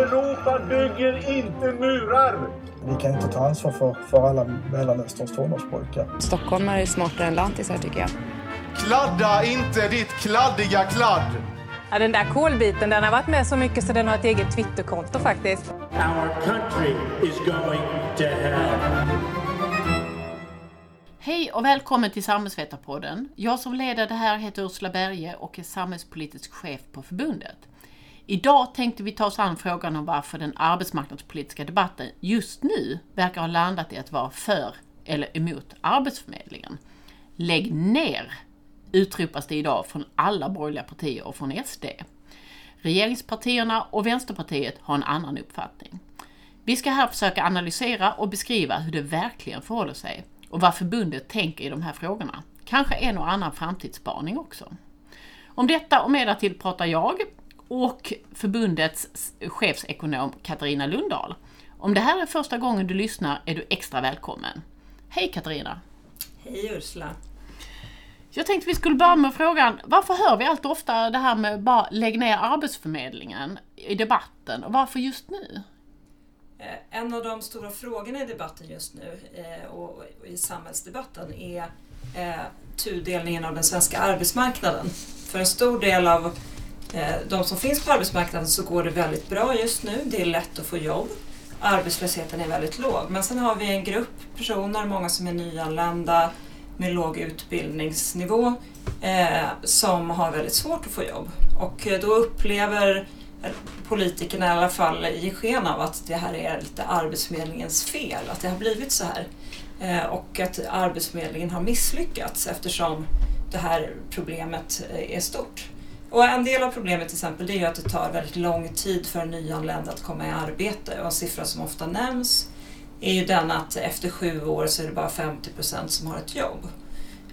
Europa bygger inte murar. Vi kan inte ta ansvar för, för alla Mellanösterns tonårspojkar. Stockholmare är smartare än lantisar tycker jag. Kladda inte ditt kladdiga kladd. Ja, den där kolbiten den har varit med så mycket så den har ett eget Twitterkonto faktiskt. Our country is going to hell. Hej och välkommen till Samhällsvetarpodden. Jag som leder det här heter Ursula Berge och är samhällspolitisk chef på förbundet. Idag tänkte vi ta oss an frågan om varför den arbetsmarknadspolitiska debatten just nu verkar ha landat i att vara för eller emot Arbetsförmedlingen. Lägg ner! utropas det idag från alla borgerliga partier och från SD. Regeringspartierna och Vänsterpartiet har en annan uppfattning. Vi ska här försöka analysera och beskriva hur det verkligen förhåller sig och vad förbundet tänker i de här frågorna. Kanske en och annan framtidsspaning också. Om detta och mer till pratar jag och förbundets chefsekonom Katarina Lundahl. Om det här är första gången du lyssnar är du extra välkommen. Hej Katarina! Hej Ursula! Jag tänkte vi skulle börja med frågan, varför hör vi allt ofta det här med bara lägg ner Arbetsförmedlingen i debatten och varför just nu? Eh, en av de stora frågorna i debatten just nu eh, och i samhällsdebatten är eh, tudelningen av den svenska arbetsmarknaden. För en stor del av Eh, de som finns på arbetsmarknaden så går det väldigt bra just nu. Det är lätt att få jobb. Arbetslösheten är väldigt låg. Men sen har vi en grupp personer, många som är nyanlända, med låg utbildningsnivå eh, som har väldigt svårt att få jobb. Och eh, då upplever politikerna i alla fall i sken av att det här är lite Arbetsförmedlingens fel, att det har blivit så här. Eh, och att Arbetsförmedlingen har misslyckats eftersom det här problemet eh, är stort. Och en del av problemet till exempel det är att det tar väldigt lång tid för en nyanländ att komma i arbete och en siffra som ofta nämns är ju den att efter sju år så är det bara 50 procent som har ett jobb.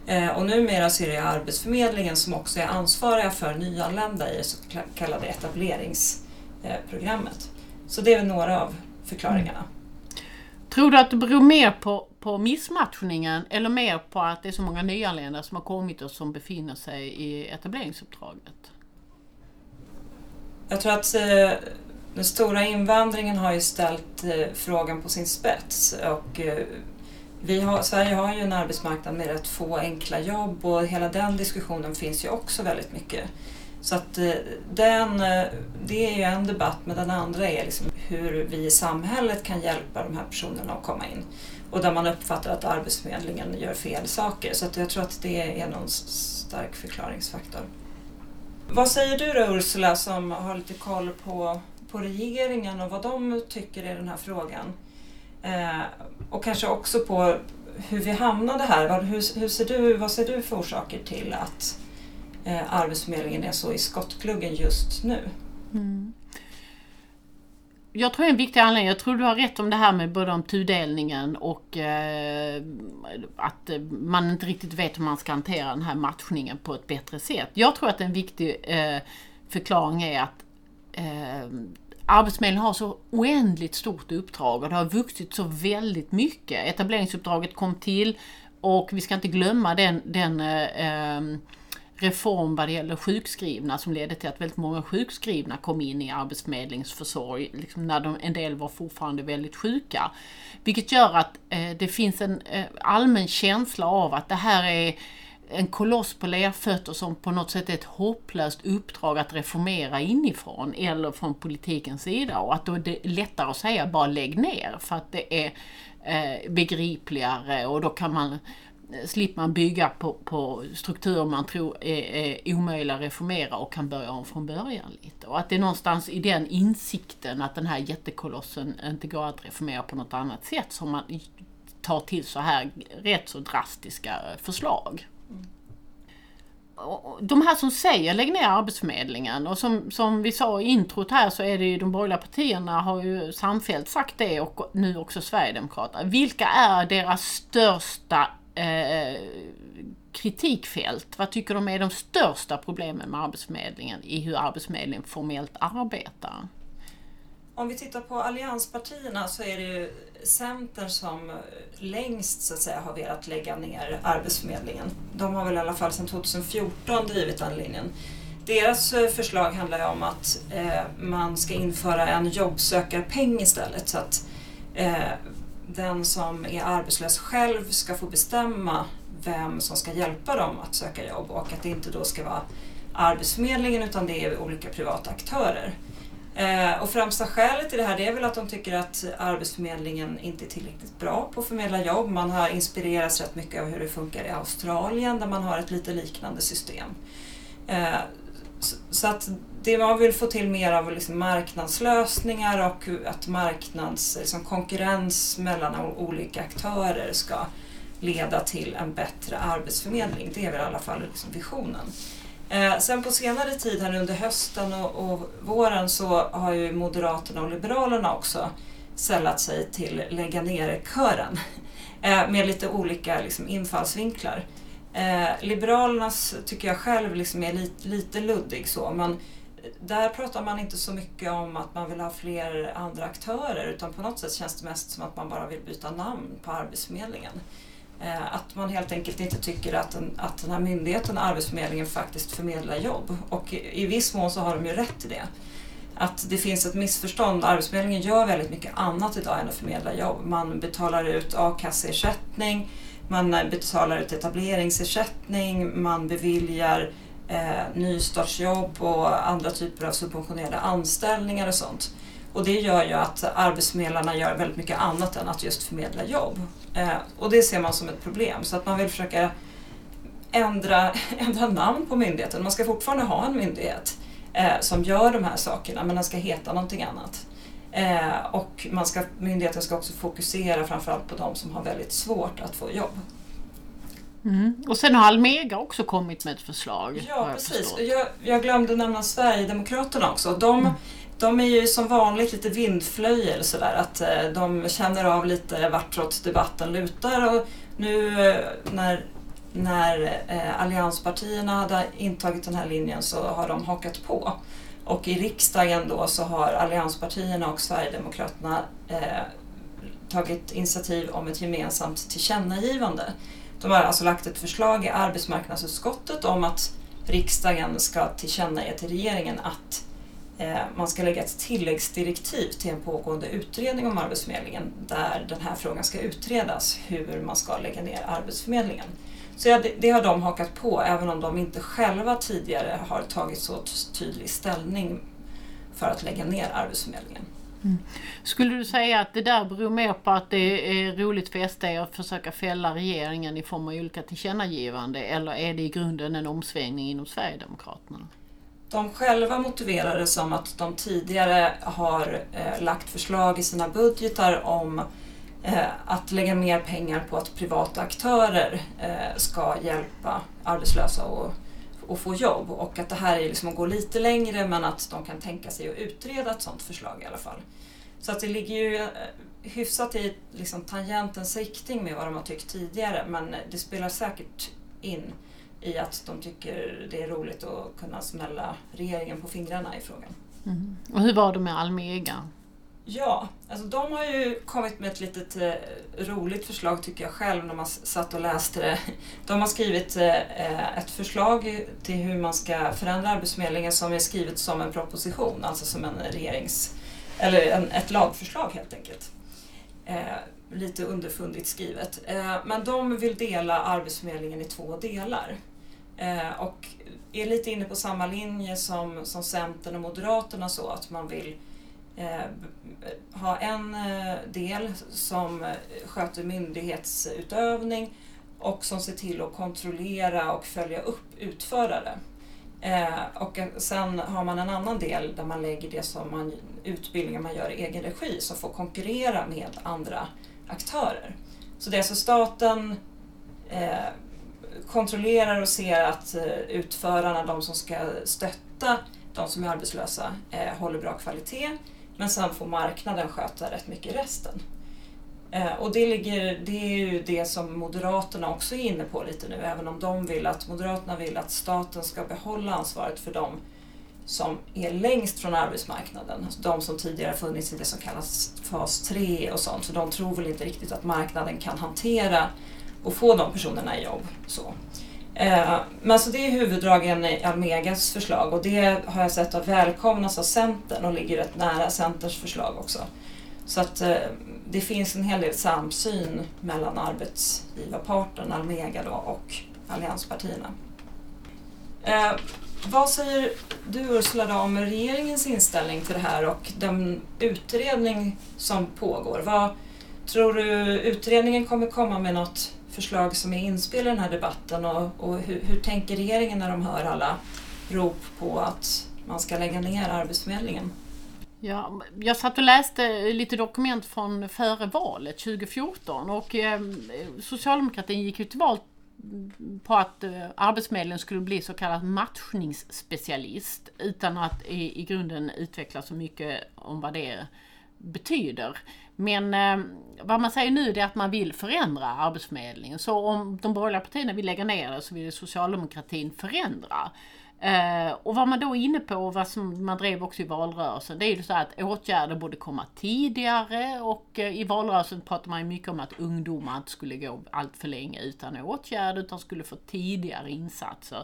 Eh, och numera så är det Arbetsförmedlingen som också är ansvariga för nyanlända i det så kallade etableringsprogrammet. Så det är väl några av förklaringarna. Tror du att det beror mer på, på missmatchningen eller mer på att det är så många nyanlända som har kommit och som befinner sig i etableringsuppdraget? Jag tror att eh, den stora invandringen har ju ställt eh, frågan på sin spets och eh, vi har, Sverige har ju en arbetsmarknad med rätt få enkla jobb och hela den diskussionen finns ju också väldigt mycket. Så att eh, den, eh, det är ju en debatt men den andra är liksom hur vi i samhället kan hjälpa de här personerna att komma in. Och där man uppfattar att Arbetsförmedlingen gör fel saker. Så att jag tror att det är någon stark förklaringsfaktor. Vad säger du då Ursula som har lite koll på på regeringen och vad de tycker i den här frågan. Eh, och kanske också på hur vi hamnade här. Hur, hur ser du, vad ser du för orsaker till att eh, Arbetsförmedlingen är så i skottgluggen just nu? Mm. Jag tror en viktig anledning, jag tror du har rätt om det här med både om tudelningen och eh, att eh, man inte riktigt vet hur man ska hantera den här matchningen på ett bättre sätt. Jag tror att en viktig eh, förklaring är att eh, Arbetsförmedlingen har så oändligt stort uppdrag och det har vuxit så väldigt mycket. Etableringsuppdraget kom till och vi ska inte glömma den, den eh, ehm, reform vad det gäller sjukskrivna som ledde till att väldigt många sjukskrivna kom in i arbetsförmedlingsförsorg, liksom när de, en del var fortfarande väldigt sjuka. Vilket gör att eh, det finns en eh, allmän känsla av att det här är en koloss på lerfötter som på något sätt är ett hopplöst uppdrag att reformera inifrån eller från politikens sida och att då är det lättare att säga bara lägg ner för att det är eh, begripligare och då kan man slipper man bygga på, på strukturer man tror är, är omöjliga att reformera och kan börja om från början lite. Och att det är någonstans i den insikten att den här jättekolossen inte går att reformera på något annat sätt som man tar till så här rätt så drastiska förslag de här som säger lägg ner Arbetsförmedlingen och som, som vi sa i introt här så är det ju de borgerliga partierna har ju samfällt sagt det och nu också Sverigedemokraterna. Vilka är deras största eh, kritikfält? Vad tycker de är de största problemen med Arbetsförmedlingen i hur Arbetsförmedlingen formellt arbetar? Om vi tittar på allianspartierna så är det ju Centern som längst så att säga har velat lägga ner Arbetsförmedlingen. De har väl i alla fall sedan 2014 drivit den linjen. deras eh, förslag handlar ju om att eh, man ska införa en jobbsökarpeng istället så att eh, den som är arbetslös själv ska få bestämma vem som ska hjälpa dem att söka jobb och att det inte då ska vara Arbetsförmedlingen utan det är olika privata aktörer. Eh, och främsta skälet till det här det är väl att de tycker att Arbetsförmedlingen inte är tillräckligt bra på att förmedla jobb. Man har inspirerats rätt mycket av hur det funkar i Australien där man har ett lite liknande system. Eh, så att det man vill få till mer av liksom marknadslösningar och att marknads, liksom konkurrens mellan olika aktörer ska leda till en bättre arbetsförmedling. Det är väl i alla fall liksom visionen. Eh, sen på senare tid här under hösten och, och, våren så har ju Moderaterna och Liberalerna också sällat sig till lägga ner-kören eh, med lite olika liksom, infallsvinklar. Eh, Liberalernas tycker jag själv liksom är lite, lite luddig så, men där pratar man inte så mycket om att man vill ha fler andra aktörer utan på något sätt känns det mest som att man bara vill byta namn på Arbetsförmedlingen. Eh, att man helt enkelt inte tycker att, den, att den här myndigheten, Arbetsförmedlingen, faktiskt förmedlar jobb. Och i, i viss mån så har de ju rätt i det. Att det finns ett missförstånd. Arbetsförmedlingen gör väldigt mycket annat idag än att förmedla jobb. Man betalar ut a-kasseersättning, man betalar ut etableringsersättning, man beviljar eh, nystartsjobb och andra typer av subventionerade anställningar och sånt. Och det gör ju att arbetsförmedlarna gör väldigt mycket annat än att just förmedla jobb. Eh, och det ser man som ett problem. Så att man vill försöka ändra, ändra namn på myndigheten. Man ska fortfarande ha en myndighet eh, som gör de här sakerna men den ska heta någonting annat. Eh, och man ska, myndigheten ska också fokusera framförallt på de som har väldigt svårt att få jobb. Mm. Och sen har Almega också kommit med ett förslag. Ja, precis. Jag, jag, glömde nämna Sverigedemokraterna också. De, mm. de är ju som vanligt lite vindflöjel sådär att eh, de känner av lite vartåt debatten lutar och nu eh, när, när eh, allianspartierna hade intagit den här linjen så har de hakat på. Och i riksdagen då så har allianspartierna och Sverigedemokraterna eh, tagit initiativ om ett gemensamt tillkännagivande de har alltså lagt ett förslag i arbetsmarknadsutskottet om att riksdagen ska tillkännage till regeringen att eh, man ska lägga ett tilläggsdirektiv till en pågående utredning om Arbetsförmedlingen där den här frågan ska utredas, hur man ska lägga ner Arbetsförmedlingen. Så ja, det, det, har de hakat på, även om de inte själva tidigare har tagit så tydlig ställning för att lägga ner Arbetsförmedlingen. Mm. Skulle du säga att det där beror mer på att det är roligt för SD att försöka fälla regeringen i form av olika tillkännagivande eller är det i grunden en omsvängning inom Sverigedemokraterna? De själva motiverar det som att de tidigare har eh, lagt förslag i sina budgetar om eh, att lägga mer pengar på att privata aktörer eh, ska hjälpa arbetslösa och, och få jobb och att det här är liksom att gå lite längre men att de kan tänka sig att utreda ett sådant förslag i alla fall. Så att det ligger ju eh, hyfsat i liksom, tangentens riktning med vad de har tyckt tidigare men det spelar säkert in i att de tycker det är roligt att kunna smälla regeringen på fingrarna i frågan. Mm. Och hur var det med Almega? Ja, alltså de har ju kommit med ett litet eh, roligt förslag tycker jag själv när man satt och läste det. De har skrivit eh, eh, ett förslag till hur man ska förändra Arbetsförmedlingen som är skrivet som en proposition, alltså som en regerings eller en, ett lagförslag helt enkelt. Lite underfundigt skrivet. Men de vill dela Arbetsförmedlingen i två delar. Och är lite inne på samma linje som, som Centern och Moderaterna så att man vill Eh, ha en eh, del som eh, sköter myndighetsutövning och som ser till att kontrollera och följa upp utförare. Eh, och sen har man en annan del där man lägger det som man, utbildningar man gör i egen regi som får konkurrera med andra aktörer. Så det är alltså staten eh, kontrollerar och ser att utförarna, de som ska stötta de som är arbetslösa, eh, håller bra kvalitet. Men sen får marknaden sköta rätt mycket resten. Eh, och det, ligger, det är ju det som Moderaterna också är inne på lite nu, även om de vill att, Moderaterna vill att staten ska behålla ansvaret för dem som är längst från arbetsmarknaden. Alltså de som tidigare funnits i det som kallas fas 3 och sånt. För de tror väl inte riktigt att marknaden kan hantera och få de personerna i jobb. Så. Eh, men så det är huvuddragen i Almegas förslag och det har jag sett har välkomnats av Centern och ligger rätt nära Centerns förslag också. Så att eh, det finns en hel del samsyn mellan arbetsgivarparten, Almega då, och allianspartierna. Eh, vad säger du Ursula då om regeringens inställning till det här och den utredning som pågår? Vad tror du utredningen kommer komma med något förslag som är inspel i den här debatten och, och hur, hur tänker regeringen när de hör alla rop på att man ska lägga ner Arbetsförmedlingen? Ja, jag satt och läste lite dokument från före valet 2014 och eh, socialdemokratin gick ju till val på att eh, Arbetsförmedlingen skulle bli så kallad matchningsspecialist utan att i, i grunden utveckla så mycket om vad det betyder. Men eh, vad man säger nu är att man vill förändra Arbetsförmedlingen. Så om de borgerliga partierna vill lägga ner det så vill socialdemokratin förändra. Eh, och vad man då är inne på, och vad som man drev också i valrörelsen, det är ju så att åtgärder borde komma tidigare och eh, i valrörelsen pratar man ju mycket om att ungdomar inte skulle gå allt för länge utan åtgärder utan skulle få tidigare insatser.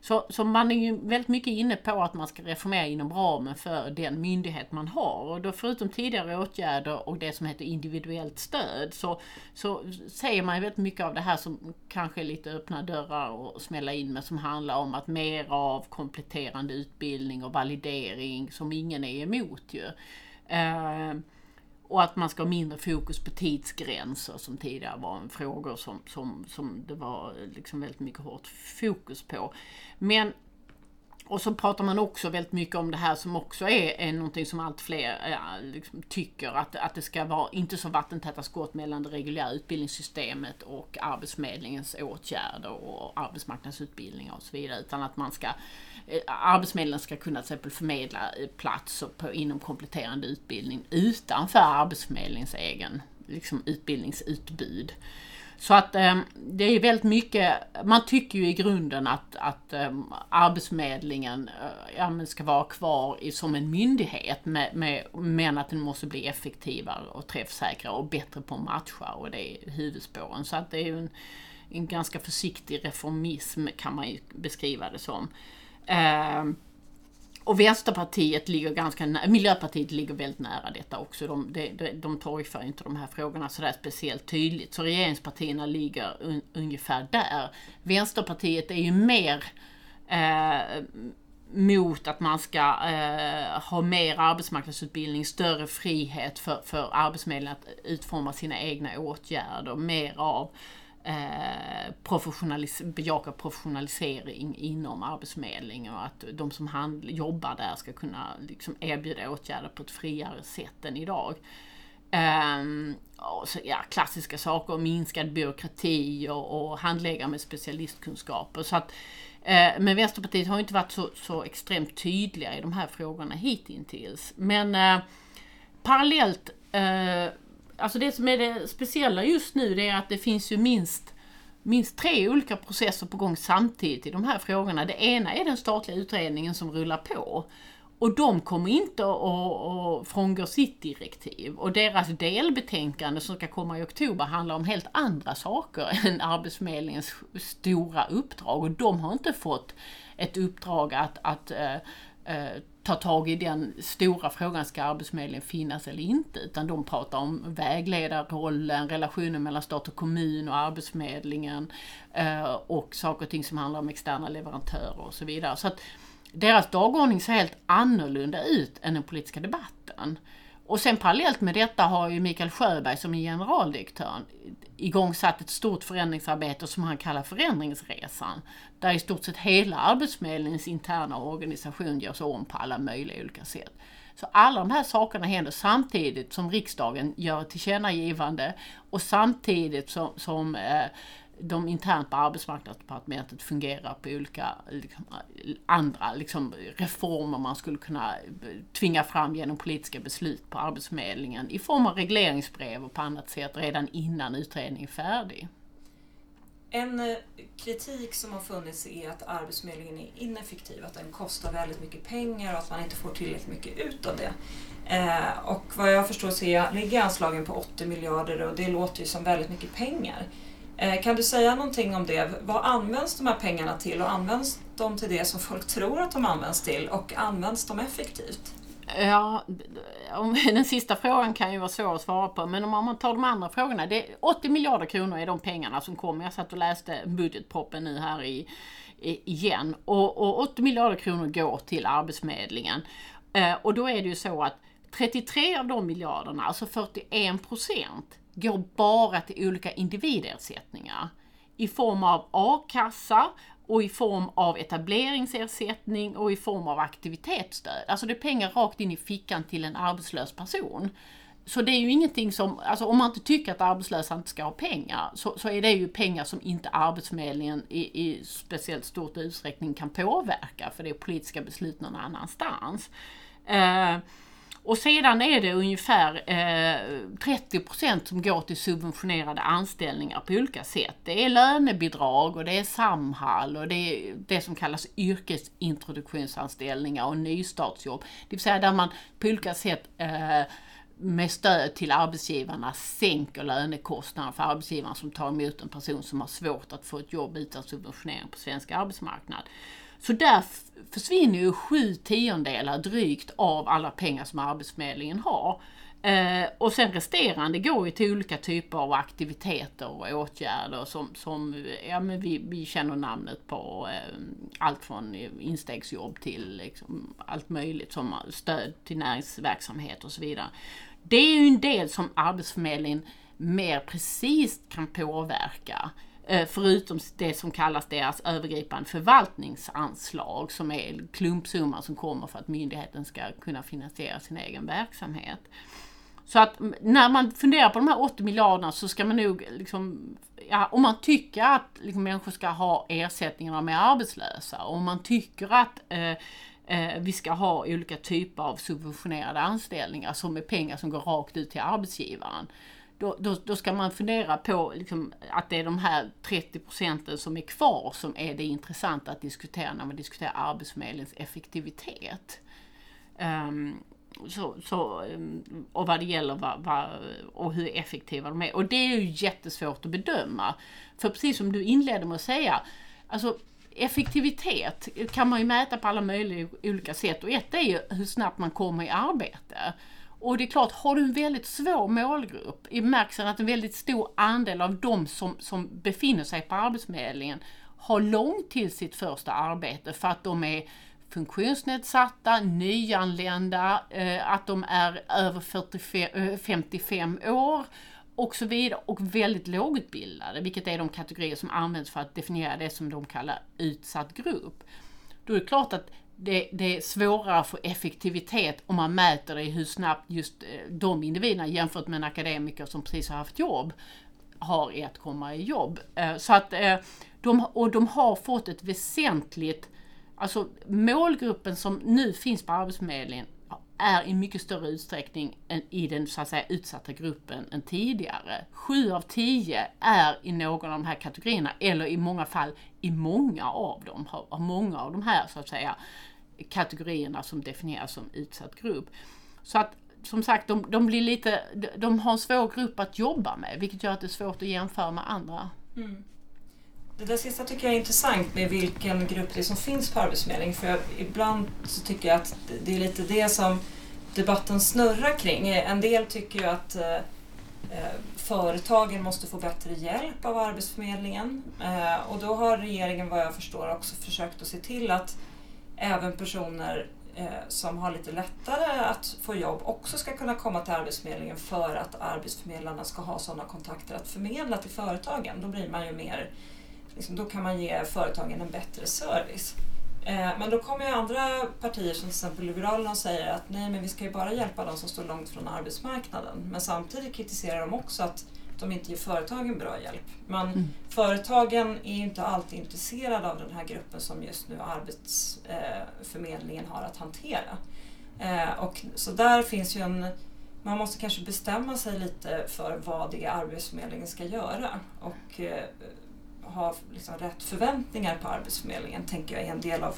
Så, så man är ju väldigt mycket inne på att man ska reformera inom ramen för den myndighet man har. Och då förutom tidigare åtgärder och det som heter individuellt stöd så, så säger man ju väldigt mycket av det här som kanske är lite öppna dörrar och smälla in med som handlar om att mer av kompletterande utbildning och validering som ingen är emot ju. Uh, och att man ska ha mindre fokus på tidsgränser som tidigare var en fråga som, som, som det var liksom väldigt mycket hårt fokus på. Men och så pratar man också väldigt mycket om det här som också är, är någonting som allt fler ja, liksom tycker att, att det ska vara inte så vattentäta skott mellan det reguljära utbildningssystemet och Arbetsförmedlingens åtgärder och arbetsmarknadsutbildningar och så vidare. Utan att man ska, eh, Arbetsförmedlingen ska kunna till exempel förmedla eh, platser på, inom kompletterande utbildning utanför Arbetsförmedlingens egen liksom, utbildningsutbud. Så att eh, det är väldigt mycket, man tycker ju i grunden att, att eh, Arbetsförmedlingen eh, ja, ska vara kvar i, som en myndighet med, med, men att den måste bli effektivare och träffsäkrare och bättre på att matcha och det är huvudspåren. Så att det är ju en, en ganska försiktig reformism kan man ju beskriva det som. Eh, och Vänsterpartiet ligger ganska nära, Miljöpartiet ligger väldigt nära detta också. De, de, de, torgför inte de här frågorna sådär speciellt tydligt. Så regeringspartierna ligger un, ungefär där. Vänsterpartiet är ju mer eh, mot att man ska eh, ha mer arbetsmarknadsutbildning, större frihet för, för Arbetsförmedlingen att utforma sina egna åtgärder, mer av eh, professionalis bejaka professionalisering inom Arbetsförmedlingen och att de som jobbar där ska kunna liksom erbjuda åtgärder på ett friare sätt än idag. Um, så, ja, klassiska saker, minskad byråkrati och, och handläggare med specialistkunskaper. Så att, uh, men Vänsterpartiet har inte varit så, så extremt tydliga i de här frågorna hittills. Men uh, parallellt uh, alltså det som är det speciella just nu det är att det finns ju minst minst tre olika processer på gång samtidigt i de här frågorna. Det ena är den statliga utredningen som rullar på. Och de kommer inte att frångå sitt direktiv. Och deras delbetänkande som ska komma i oktober handlar om helt andra saker än Arbetsförmedlingens stora uppdrag. Och de har inte fått ett uppdrag att, att äh, äh, ta tag i den stora frågan, ska Arbetsförmedlingen finnas eller inte? Utan de pratar om vägledarrollen, relationen mellan stat och kommun och Arbetsförmedlingen eh, och saker och ting som handlar om externa leverantörer och så vidare. Så att deras dagordning ser helt annorlunda ut än den politiska debatten. Och sen parallellt med detta har ju Mikael Sjöberg som är generaldirektör igångsatt ett stort förändringsarbete som han kallar Förändringsresan. Där i stort sett hela Arbetsförmedlingens interna organisation görs om på alla möjliga olika sätt. Så alla de här sakerna händer samtidigt som riksdagen gör ett tillkännagivande och samtidigt som, som eh, de internt på arbetsmarknadsdepartementet fungerar på olika liksom, andra liksom, reformer man skulle kunna eh, tvinga fram genom politiska beslut på Arbetsförmedlingen i form av regleringsbrev och på annat sätt redan innan utredningen är färdig. En eh, kritik som har funnits är att Arbetsförmedlingen är ineffektiv, att den kostar väldigt mycket pengar och att man inte får tillräckligt mycket ut av det. Eh, och vad jag förstår så ligger anslagen på 80 miljarder och det låter ju som väldigt mycket pengar. Eh, kan du säga någonting om det? Vad används de här pengarna till och används de till det som folk tror att de används till och används de effektivt? Ja, den sista frågan kan ju vara svår att svara på men om man tar de andra frågorna. Det 80 miljarder kronor är de pengarna som kommer. Jag satt och läste budgetproppen nu här i, igen och, och 80 miljarder kronor går till Arbetsförmedlingen. Eh, och då är det ju så att 33 av de miljarderna, alltså 41 procent, går bara till olika individersättningar i form av a-kassa och i form av etableringsersättning och i form av aktivitetsstöd. Alltså det är pengar rakt in i fickan till en arbetslös person. Så det är ju ingenting som, alltså om man inte tycker att arbetslösa inte ska ha pengar, så, så är det ju pengar som inte Arbetsförmedlingen i, i speciellt stort utsträckning kan påverka, för det är politiska beslut någon annanstans. Eh, och sedan är det ungefär eh, 30% som går till subventionerade anställningar på olika sätt. Det är lönebidrag och det är Samhall och det är det som kallas yrkesintroduktionsanställningar och nystartsjobb. Det vill säga där man på olika sätt eh, med stöd till arbetsgivarna sänker lönekostnaden för arbetsgivaren som tar emot en person som har svårt att få ett jobb utan subventionering på svensk arbetsmarknad. Så där försvinner ju sju tiondelar drygt av alla pengar som Arbetsförmedlingen har. Eh, och sen resterande går ju till olika typer av aktiviteter och åtgärder som, som ja, men vi, vi känner namnet på. Eh, allt från instegsjobb till liksom, allt möjligt som stöd till näringsverksamhet och så vidare. Det är ju en del som Arbetsförmedlingen mer precis kan påverka. Eh, förutom det som kallas deras övergripande förvaltningsanslag som är klumpsumman som kommer för att myndigheten ska kunna finansiera sin egen verksamhet. Så att när man funderar på de här 80 miljarderna så ska man nog liksom, ja, om man tycker att liksom, människor ska ha ersättning när de är arbetslösa, och om man tycker att eh, eh, vi ska ha olika typer av subventionerade anställningar som är pengar som går rakt ut till arbetsgivaren då, då, då, ska man fundera på liksom, att det är de här 30 procenten som är kvar som är det intressanta att diskutera när man diskuterar Arbetsförmedlingens effektivitet. Um, så, så, ehm, och vad det gäller vad, vad, och hur effektiva de är. Och det är ju jättesvårt att bedöma. För precis som du inledde med att säga, alltså effektivitet kan man ju mäta på alla möjliga olika sätt och ett är ju hur snabbt man kommer i arbete. Och det är klart, har du en väldigt svår målgrupp i bemärkelsen att en väldigt stor andel av de som, som befinner sig på Arbetsförmedlingen har långt till sitt första arbete för att de är funktionsnedsatta, nyanlända, eh, att de är över 45, 55 eh, år och så vidare och väldigt lågutbildade, vilket är de kategorier som används för att definiera det som de kallar utsatt grupp. Då är det klart att det, det, är svårare att få effektivitet om man mäter det i hur snabbt just eh, de individerna jämfört med en akademiker som precis har haft jobb har i att komma i jobb. Eh, så att eh, de, och de har fått ett väsentligt, alltså målgruppen som nu finns på Arbetsförmedlingen är i mycket större utsträckning i den så att säga utsatta gruppen än tidigare. Sju av tio är i någon av de här kategorierna eller i många fall i många av dem, har många av de här så att säga kategorierna som definieras som utsatt grupp. Så att som sagt, de, de, blir lite, de har en svår grupp att jobba med vilket gör att det är svårt att jämföra med andra. Mm. Det där sista tycker jag är intressant med vilken grupp det är som finns på Arbetsförmedlingen. För jag, ibland så tycker jag att det är lite det som debatten snurrar kring. En del tycker ju att eh, eh, företagen måste få bättre hjälp av Arbetsförmedlingen. Eh, och då har regeringen vad jag förstår också försökt att se till att även personer eh, som har lite lättare att få jobb också ska kunna komma till Arbetsförmedlingen för att arbetsförmedlarna ska ha sådana kontakter att förmedla till företagen. Då blir man ju mer, liksom, då kan man ge företagen en bättre service. Eh, men då kommer ju andra partier som till exempel Liberalerna och säger att nej men vi ska ju bara hjälpa de som står långt från arbetsmarknaden. Men samtidigt kritiserar de också att de inte ger företagen bra hjälp. Men mm. företagen är inte alltid intresserade av den här gruppen som just nu Arbetsförmedlingen har att hantera. Eh, och så där finns ju en man måste kanske bestämma sig lite för vad det är Arbetsförmedlingen ska göra och eh, ha liksom rätt förväntningar på Arbetsförmedlingen tänker jag är en del av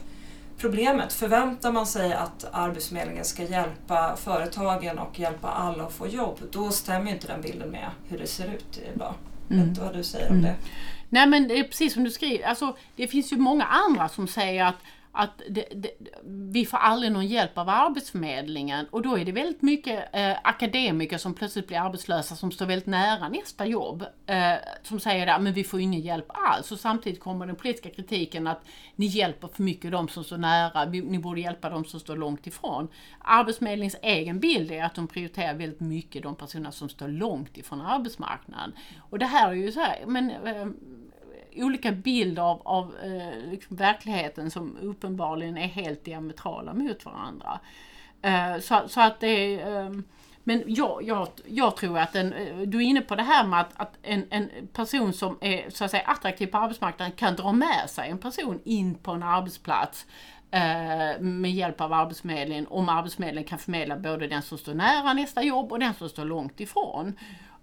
problemet. Förväntar man sig att Arbetsförmedlingen ska hjälpa företagen och hjälpa alla att få jobb, då stämmer inte den bilden med hur det ser ut idag. Jag vet inte vad du säger om det. Nej men det är precis som du skriver, alltså, det finns ju många andra som säger att att det, det, vi får aldrig någon hjälp av Arbetsförmedlingen och då är det väldigt mycket eh, akademiker som plötsligt blir arbetslösa som står väldigt nära nästa jobb. Eh, som säger att ah, men vi får ingen hjälp alls och samtidigt kommer den politiska kritiken att ni hjälper för mycket de som står nära, vi, ni borde hjälpa de som står långt ifrån. Arbetsförmedlingens egen bild är att de prioriterar väldigt mycket de personer som står långt ifrån arbetsmarknaden. Och det här är ju så här, men eh, olika bilder av, av eh, liksom verkligheten som uppenbarligen är helt diametrala mot varandra. Eh, så, så, att det är eh, men jag, jag, jag tror att en, eh, du är inne på det här med att, att en, en, person som är så att säga attraktiv på arbetsmarknaden kan dra med sig en person in på en arbetsplats eh, med hjälp av Arbetsförmedlingen om Arbetsförmedlingen kan förmedla både den som står nära nästa jobb och den som står långt ifrån.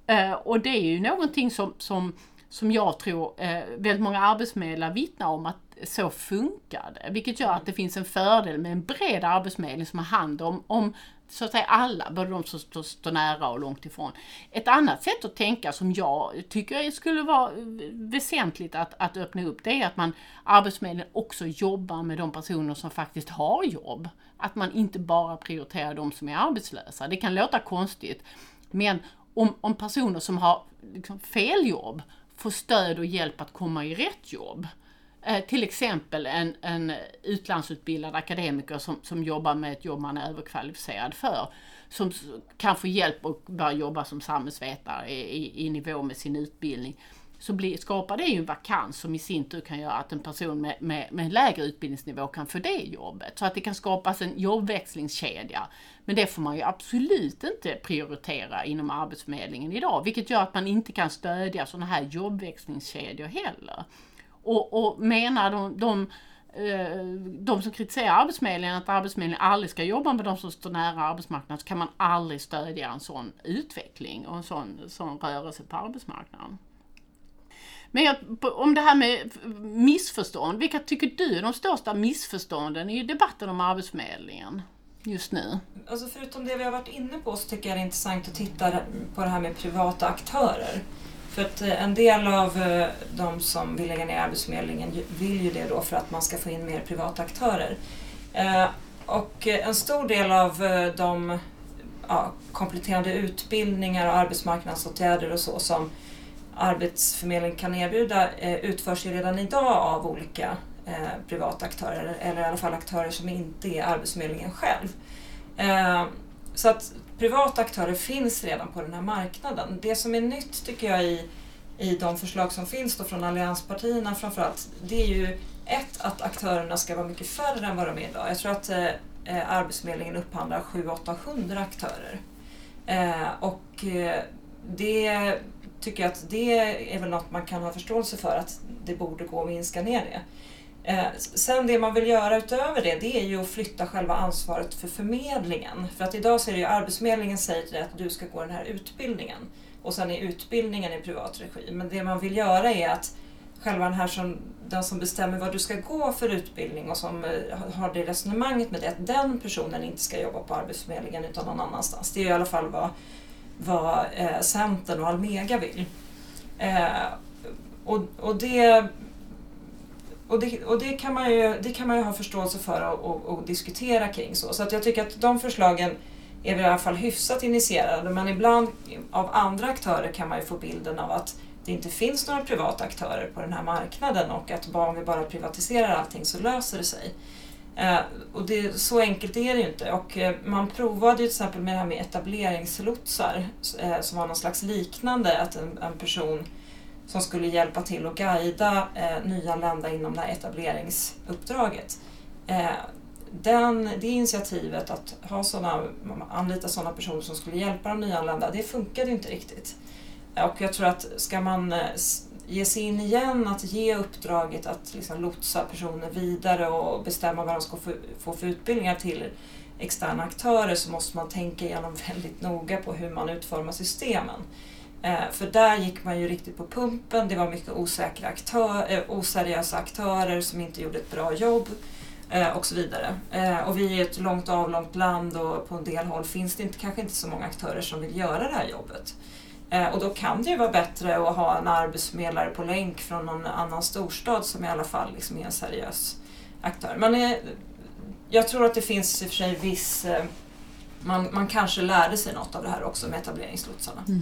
Eh, och det är ju någonting som, som som jag tror eh, väldigt många arbetsförmedlare vittnar om att så funkar det. Vilket gör att det finns en fördel med en bred arbetsförmedling som har hand om, om så att säga alla, både de som står, står nära och långt ifrån. Ett annat sätt att tänka som jag tycker skulle vara väsentligt att, att öppna upp det är att man Arbetsförmedlingen också jobbar med de personer som faktiskt har jobb. Att man inte bara prioriterar de som är arbetslösa. Det kan låta konstigt men om, om personer som har liksom fel jobb få stöd och hjälp att komma i rätt jobb. Eh, till exempel en, en utlandsutbildad akademiker som, som jobbar med ett jobb man är överkvalificerad för. Som kan få hjälp att börja jobba som samhällsvetare i, i, i nivå med sin utbildning så blir, skapar det ju en vakans som i sin tur kan göra att en person med, med, med lägre utbildningsnivå kan få det jobbet. Så att det kan skapas en jobbväxlingskedja. Men det får man ju absolut inte prioritera inom Arbetsförmedlingen idag, vilket gör att man inte kan stödja sådana här jobbväxlingskedjor heller. Och, och menar de, de eh, de som kritiserar Arbetsförmedlingen att Arbetsförmedlingen aldrig ska jobba med de som står nära arbetsmarknaden så kan man aldrig stödja en sån utveckling och en sån, sån rörelse på arbetsmarknaden. Men jag, om det här med missförstånd, vilka tycker du är de största missförstånden i debatten om Arbetsförmedlingen just nu? Alltså förutom det vi har varit inne på så tycker jag det är intressant att titta på det här med privata aktörer. För att eh, en del av eh, de som vill lägga ner Arbetsförmedlingen vill ju det då för att man ska få in mer privata aktörer. Eh, och en stor del av de ja, kompletterande utbildningar och arbetsmarknadsåtgärder och så som Arbetsförmedlingen kan erbjuda eh, utförs ju redan idag av olika eh, privata aktörer eller i alla fall aktörer som inte är Arbetsförmedlingen själv. Eh, så att privata aktörer finns redan på den här marknaden. Det som är nytt tycker jag i, i de förslag som finns då från allianspartierna framförallt, det är ju ett att aktörerna ska vara mycket färre än vad de är idag. Jag tror att eh, Arbetsförmedlingen upphandlar 700-800 aktörer. Eh, och eh, det tycker jag att det är väl något man kan ha förståelse för att det borde gå att minska ner det. Eh, sen det man vill göra utöver det, det är ju att flytta själva ansvaret för förmedlingen. För att idag så är det ju Arbetsförmedlingen säger till dig att du ska gå den här utbildningen och sen är utbildningen i privat regi. Men det man vill göra är att själva den här som, den som bestämmer vad du ska gå för utbildning och som eh, har det resonemanget med det, att den personen inte ska jobba på Arbetsförmedlingen utan någon annanstans. Det är i alla fall vad vad eh, Centern och Almega vill. Eh, och, och, det, och, det, och det, kan man ju, det kan man ju ha förståelse för och, och, och diskutera kring. Så, så att jag tycker att de förslagen är i alla fall hyfsat initierade men ibland av andra aktörer kan man ju få bilden av att det inte finns några privata aktörer på den här marknaden och att bara om vi bara privatiserar allting så löser det sig. Eh, och det, så enkelt är det ju inte. Och eh, man provade ju till exempel med det här med etableringslotsar eh, som var någon slags liknande, att en, en person som skulle hjälpa till att guida eh, nyanlända inom det här etableringsuppdraget. Eh, den, det initiativet att ha såna, anlita sådana personer som skulle hjälpa de nyanlända, det funkade inte riktigt. Och jag tror att ska man eh, ge sig in igen, att ge uppdraget att liksom lotsa personer vidare och bestämma vad de ska få för utbildningar till externa aktörer så måste man tänka igenom väldigt noga på hur man utformar systemen. Eh, för där gick man ju riktigt på pumpen, det var mycket osäkra aktör, eh, oseriösa aktörer som inte gjorde ett bra jobb eh, och så vidare. Eh, och vi är ett långt avlångt land och på en del håll finns det inte, kanske inte så många aktörer som vill göra det här jobbet. Eh, och då kan det ju vara bättre att ha en arbetsförmedlare på länk från någon annan storstad som i alla fall liksom är en seriös aktör. Men eh, jag tror att det finns i och för sig viss... Eh, man, man kanske lärde sig något av det här också med etableringslotsarna. Mm.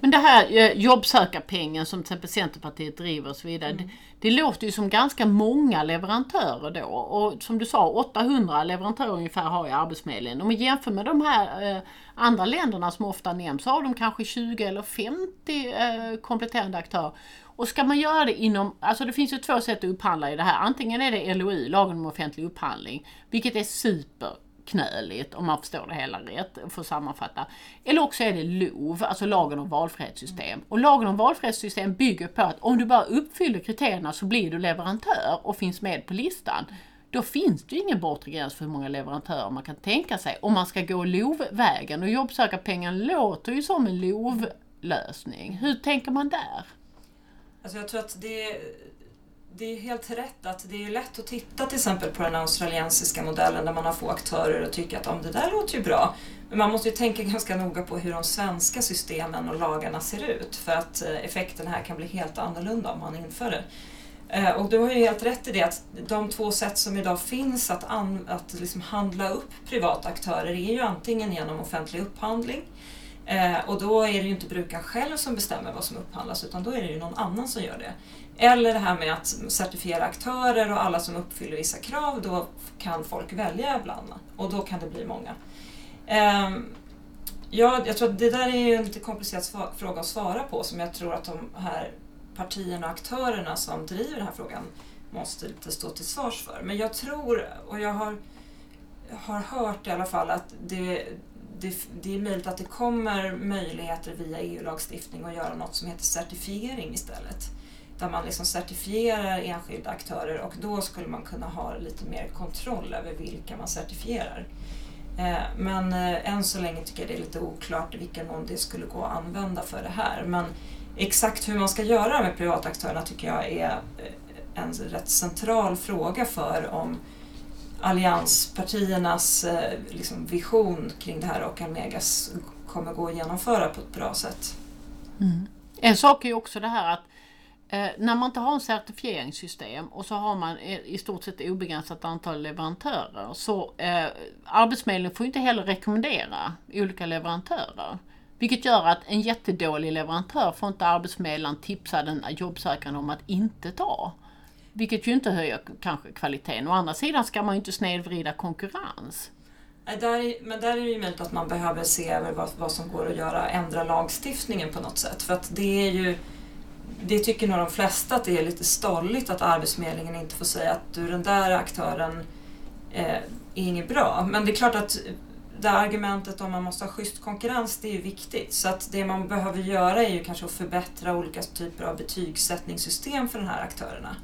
Men det här eh, jobbsökarpengen som till exempel Centerpartiet driver och så vidare. Mm. Det, det, låter ju som ganska många leverantörer då. Och som du sa 800 leverantörer ungefär har ju Arbetsförmedlingen. Om vi jämför med de här eh, andra länderna som ofta nämns så har de kanske 20 eller 50 eh, kompletterande aktörer. Och ska man göra det inom, alltså det finns ju två sätt att upphandla i det här. Antingen är det LOI, lagen om offentlig upphandling, vilket är super knöligt om man förstår det hela rätt, för att sammanfatta. Eller också är det LOV, alltså lagen om valfrihetssystem. Och lagen om valfrihetssystem bygger på att om du bara uppfyller kriterierna så blir du leverantör och finns med på listan. Då finns det ju ingen bortre gräns för hur många leverantörer man kan tänka sig om man ska gå LOV-vägen. Och jobbsökarpengen låter ju som en LOV-lösning. Hur tänker man där? Alltså jag tror att det det är helt rätt att det är lätt att titta till exempel på den australiensiska modellen där man har få aktörer och tycka att om det där låter ju bra. Men man måste ju tänka ganska noga på hur de svenska systemen och lagarna ser ut för att eh, effekten här kan bli helt annorlunda om man inför det. Eh, och du har ju helt rätt i det att de två sätt som idag finns att, att liksom handla upp privata aktörer är ju antingen genom offentlig upphandling Eh, och då är det ju inte brukaren själv som bestämmer vad som upphandlas utan då är det ju någon annan som gör det. Eller det här med att certifiera aktörer och alla som uppfyller vissa krav, då kan folk välja bland och då kan det bli många. Eh, ja, jag tror att det där är ju en lite komplicerad fråga att svara på som jag tror att de här partierna och aktörerna som driver den här frågan måste lite stå till svars för. Men jag tror, och jag har, har hört i alla fall att det, det, det, är möjligt att det kommer möjligheter via EU-lagstiftning att göra något som heter certifiering istället. Där man liksom certifierar enskilda aktörer och då skulle man kunna ha lite mer kontroll över vilka man certifierar. Eh, men eh, än så länge tycker jag det är lite oklart i vilken mån det skulle gå att använda för det här. Men exakt hur man ska göra med privata aktörerna tycker jag är eh, en rätt central fråga för om allianspartiernas eh, liksom, vision kring det här och Almegas kommer gå att genomföra på ett bra sätt. Mm. En sak är ju också det här att eh, när man inte har en certifieringssystem och så har man eh, i stort sett obegränsat antal leverantörer så eh, Arbetsförmedlingen får inte heller rekommendera olika leverantörer. Vilket gör att en jättedålig leverantör får inte arbetsförmedlaren tipsa den jobbsökande om att inte ta. Vilket ju inte höjer kanske kvaliteten. Å andra sidan ska man ju inte snedvrida konkurrens. Där, men där är det ju möjligt att man behöver se över vad, vad som går att göra, ändra lagstiftningen på något sätt. För att det är ju, det tycker nog de flesta att det är lite stolligt att Arbetsförmedlingen inte får säga att du den där aktören eh, är inget bra. Men det är klart att det argumentet om man måste ha schysst konkurrens, det är ju viktigt. Så att det man behöver göra är ju kanske att förbättra olika typer av betygssättningssystem för de här aktörerna.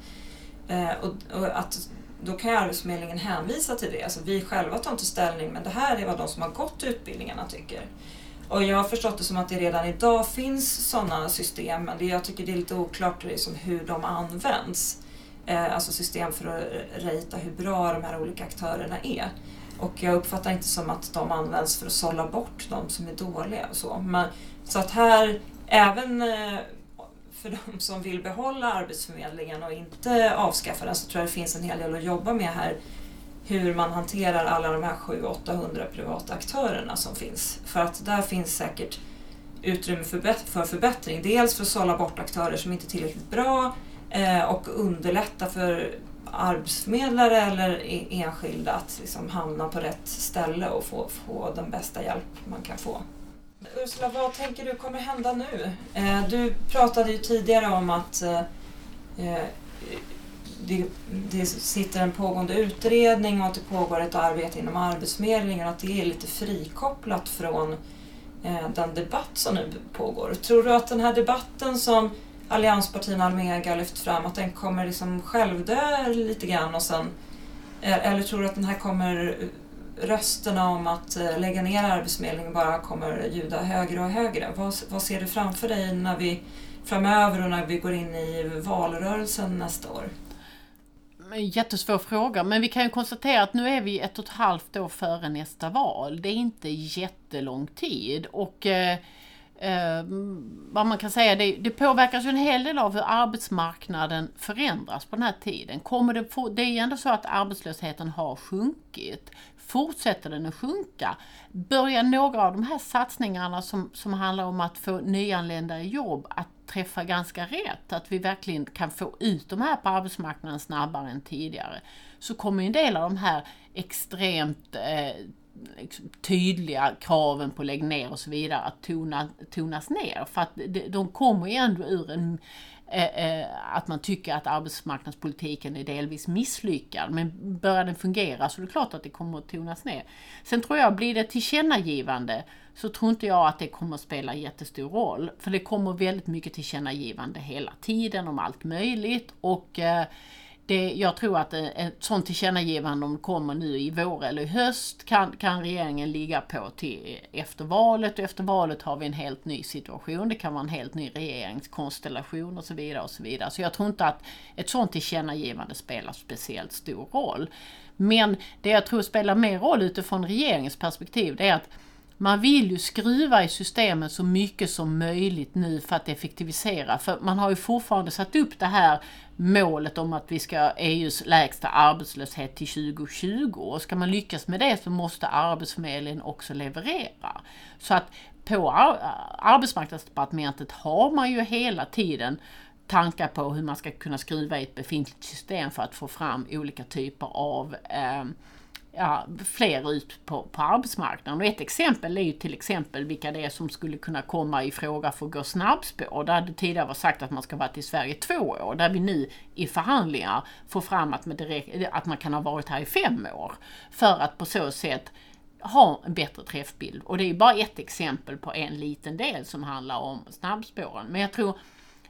Eh, och, och, att då kan ju Arbetsförmedlingen hänvisa till det. Alltså, vi själva tar inte ställning men det här är vad de som har gått utbildningarna tycker. Och jag har förstått det som att det redan idag finns sådana system men det, jag tycker det är lite oklart liksom hur de används. Eh, alltså system för att rita hur bra de här olika aktörerna är. Och jag uppfattar inte som att de används för att sålla bort de som är dåliga och så. Men, så att här, även eh, för de som vill behålla Arbetsförmedlingen och inte avskaffa den så tror jag det finns en hel del att jobba med här. Hur man hanterar alla de här 700-800 privata aktörerna som finns. För att där finns säkert utrymme för förbättring. Dels för att sålla bort aktörer som inte är tillräckligt bra eh, och underlätta för arbetsförmedlare eller e-, enskilda att liksom hamna på rätt ställe och få, få den bästa hjälp man kan få. Ursula, vad tänker du kommer hända nu? Eh, du pratade ju tidigare om att eh, eh, det, det, sitter en pågående utredning och att det pågår ett arbete inom Arbetsförmedlingen och att det är lite frikopplat från eh, den debatt som nu pågår. Tror du att den här debatten som allianspartierna Almega lyft fram, att den kommer liksom självdö lite grann och sen eh, eller tror du att den här kommer rösterna om att eh, lägga ner Arbetsförmedlingen bara kommer ljuda högre och högre. Vad, vad ser du framför dig när vi framöver och när vi går in i valrörelsen nästa år? Jättesvår fråga, men vi kan ju konstatera att nu är vi ett och ett halvt år före nästa val. Det är inte jättelång tid och eh, eh, vad man kan säga, det, det påverkas ju en hel del av hur arbetsmarknaden förändras på den här tiden. Kommer det, få, det är ju ändå så att arbetslösheten har sjunkit. Fortsätter den att sjunka, börjar några av de här satsningarna som, som handlar om att få nyanlända i jobb att träffa ganska rätt, att vi verkligen kan få ut de här på arbetsmarknaden snabbare än tidigare, så kommer en del av de här extremt eh, liksom tydliga kraven på lägg ner och så vidare att tona, tonas ner. För att de kommer ju ändå ur en Eh, eh, att man tycker att arbetsmarknadspolitiken är delvis misslyckad. Men börjar den fungera så är det klart att det kommer att tonas ner. Sen tror jag, blir det tillkännagivande så tror inte jag att det kommer att spela jättestor roll. För det kommer väldigt mycket tillkännagivande hela tiden om allt möjligt. och eh, det, jag tror att ett sånt tillkännagivande om det kommer nu i vår eller i höst kan, kan regeringen ligga på till efter valet och efter valet har vi en helt ny situation. Det kan vara en helt ny regeringskonstellation och så vidare och så vidare. Så jag tror inte att ett sånt tillkännagivande spelar speciellt stor roll. Men det jag tror spelar mer roll utifrån regeringens perspektiv det är att man vill ju skruva i systemet så mycket som möjligt nu för att effektivisera. För man har ju fortfarande satt upp det här målet om att vi ska e ha EUs lägsta arbetslöshet till 2020. Och ska man lyckas med det så måste Arbetsförmedlingen också leverera. Så att på Arbetsmarknadsdepartementet har man ju hela tiden tankar på hur man ska kunna skruva i ett befintligt system för att få fram olika typer av eh, ja, fler ut på, på arbetsmarknaden. Och ett exempel är ju till exempel vilka det är som skulle kunna komma i fråga för att gå snabbspår. Där det tidigare var sagt att man ska varit i Sverige två år. Där vi nu i förhandlingar får fram att man, direkt, att man kan ha varit här i fem år. För att på så sätt ha en bättre träffbild. Och det är bara ett exempel på en liten del som handlar om snabbspåren. Men jag tror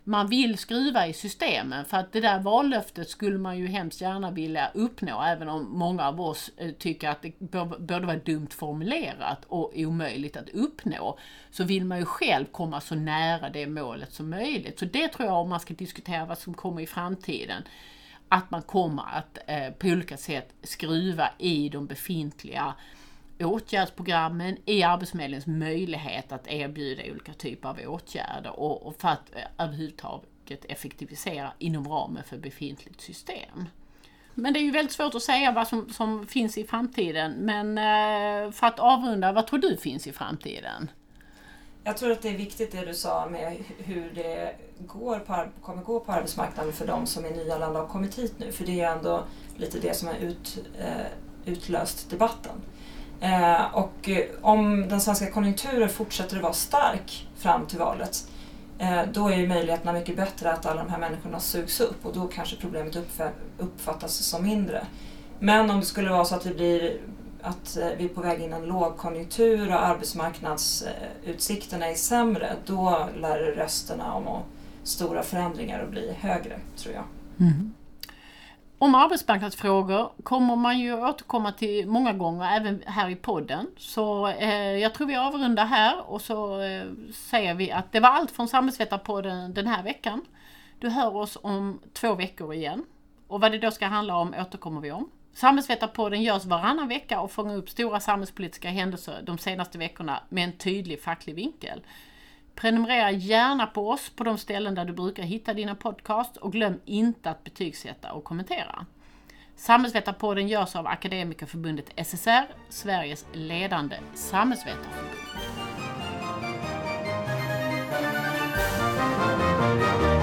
man vill skruva i systemen för att det där vallöftet skulle man ju hemskt gärna vilja uppnå även om många av oss eh, tycker att det både vara dumt formulerat och omöjligt att uppnå. Så vill man ju själv komma så nära det målet som möjligt. Så det tror jag om man ska diskutera vad som kommer i framtiden att man kommer att eh, på olika sätt skruva i de befintliga åtgärdsprogrammen, i Arbetsförmedlingens möjlighet att erbjuda olika typer av åtgärder och, och för att eh, överhuvudtaget effektivisera inom ramen för befintligt system. Men det är ju väldigt svårt att säga vad som, som finns i framtiden. Men eh, för att avrunda, vad tror du finns i framtiden? Jag tror att det är viktigt det du sa med hur det går på, kommer gå på arbetsmarknaden för de som är nyanlända och har kommit hit nu. För det är ändå lite det som har ut, eh, utlöst debatten. Eh, och eh, om den svenska konjunkturen fortsätter att vara stark fram till valet eh, då är ju möjligheterna mycket bättre att alla de här människorna sugs upp och då kanske problemet uppfattas som mindre. Men om det skulle vara så att, vi, blir, att eh, vi är på väg in i en lågkonjunktur och arbetsmarknadsutsikterna är sämre då lär rösterna om stora förändringar att bli högre, tror jag. Mm. Om arbetsmarknadsfrågor kommer man ju återkomma till många gånger, även här i podden. Så eh, jag tror vi avrundar här och så eh, säger vi att det var allt från Samhällsvetarpodden den här veckan. Du hör oss om två veckor igen. Och vad det då ska handla om återkommer vi om. Samhällsvetarpodden görs varannan vecka och fångar upp stora samhällspolitiska händelser de senaste veckorna med en tydlig facklig vinkel. Prenumerera gärna på oss på de ställen där du brukar hitta dina podcast och glöm inte att betygsätta och kommentera. Samhällsvetarpodden görs av Akademikerförbundet SSR, Sveriges ledande samhällsvetarförbund.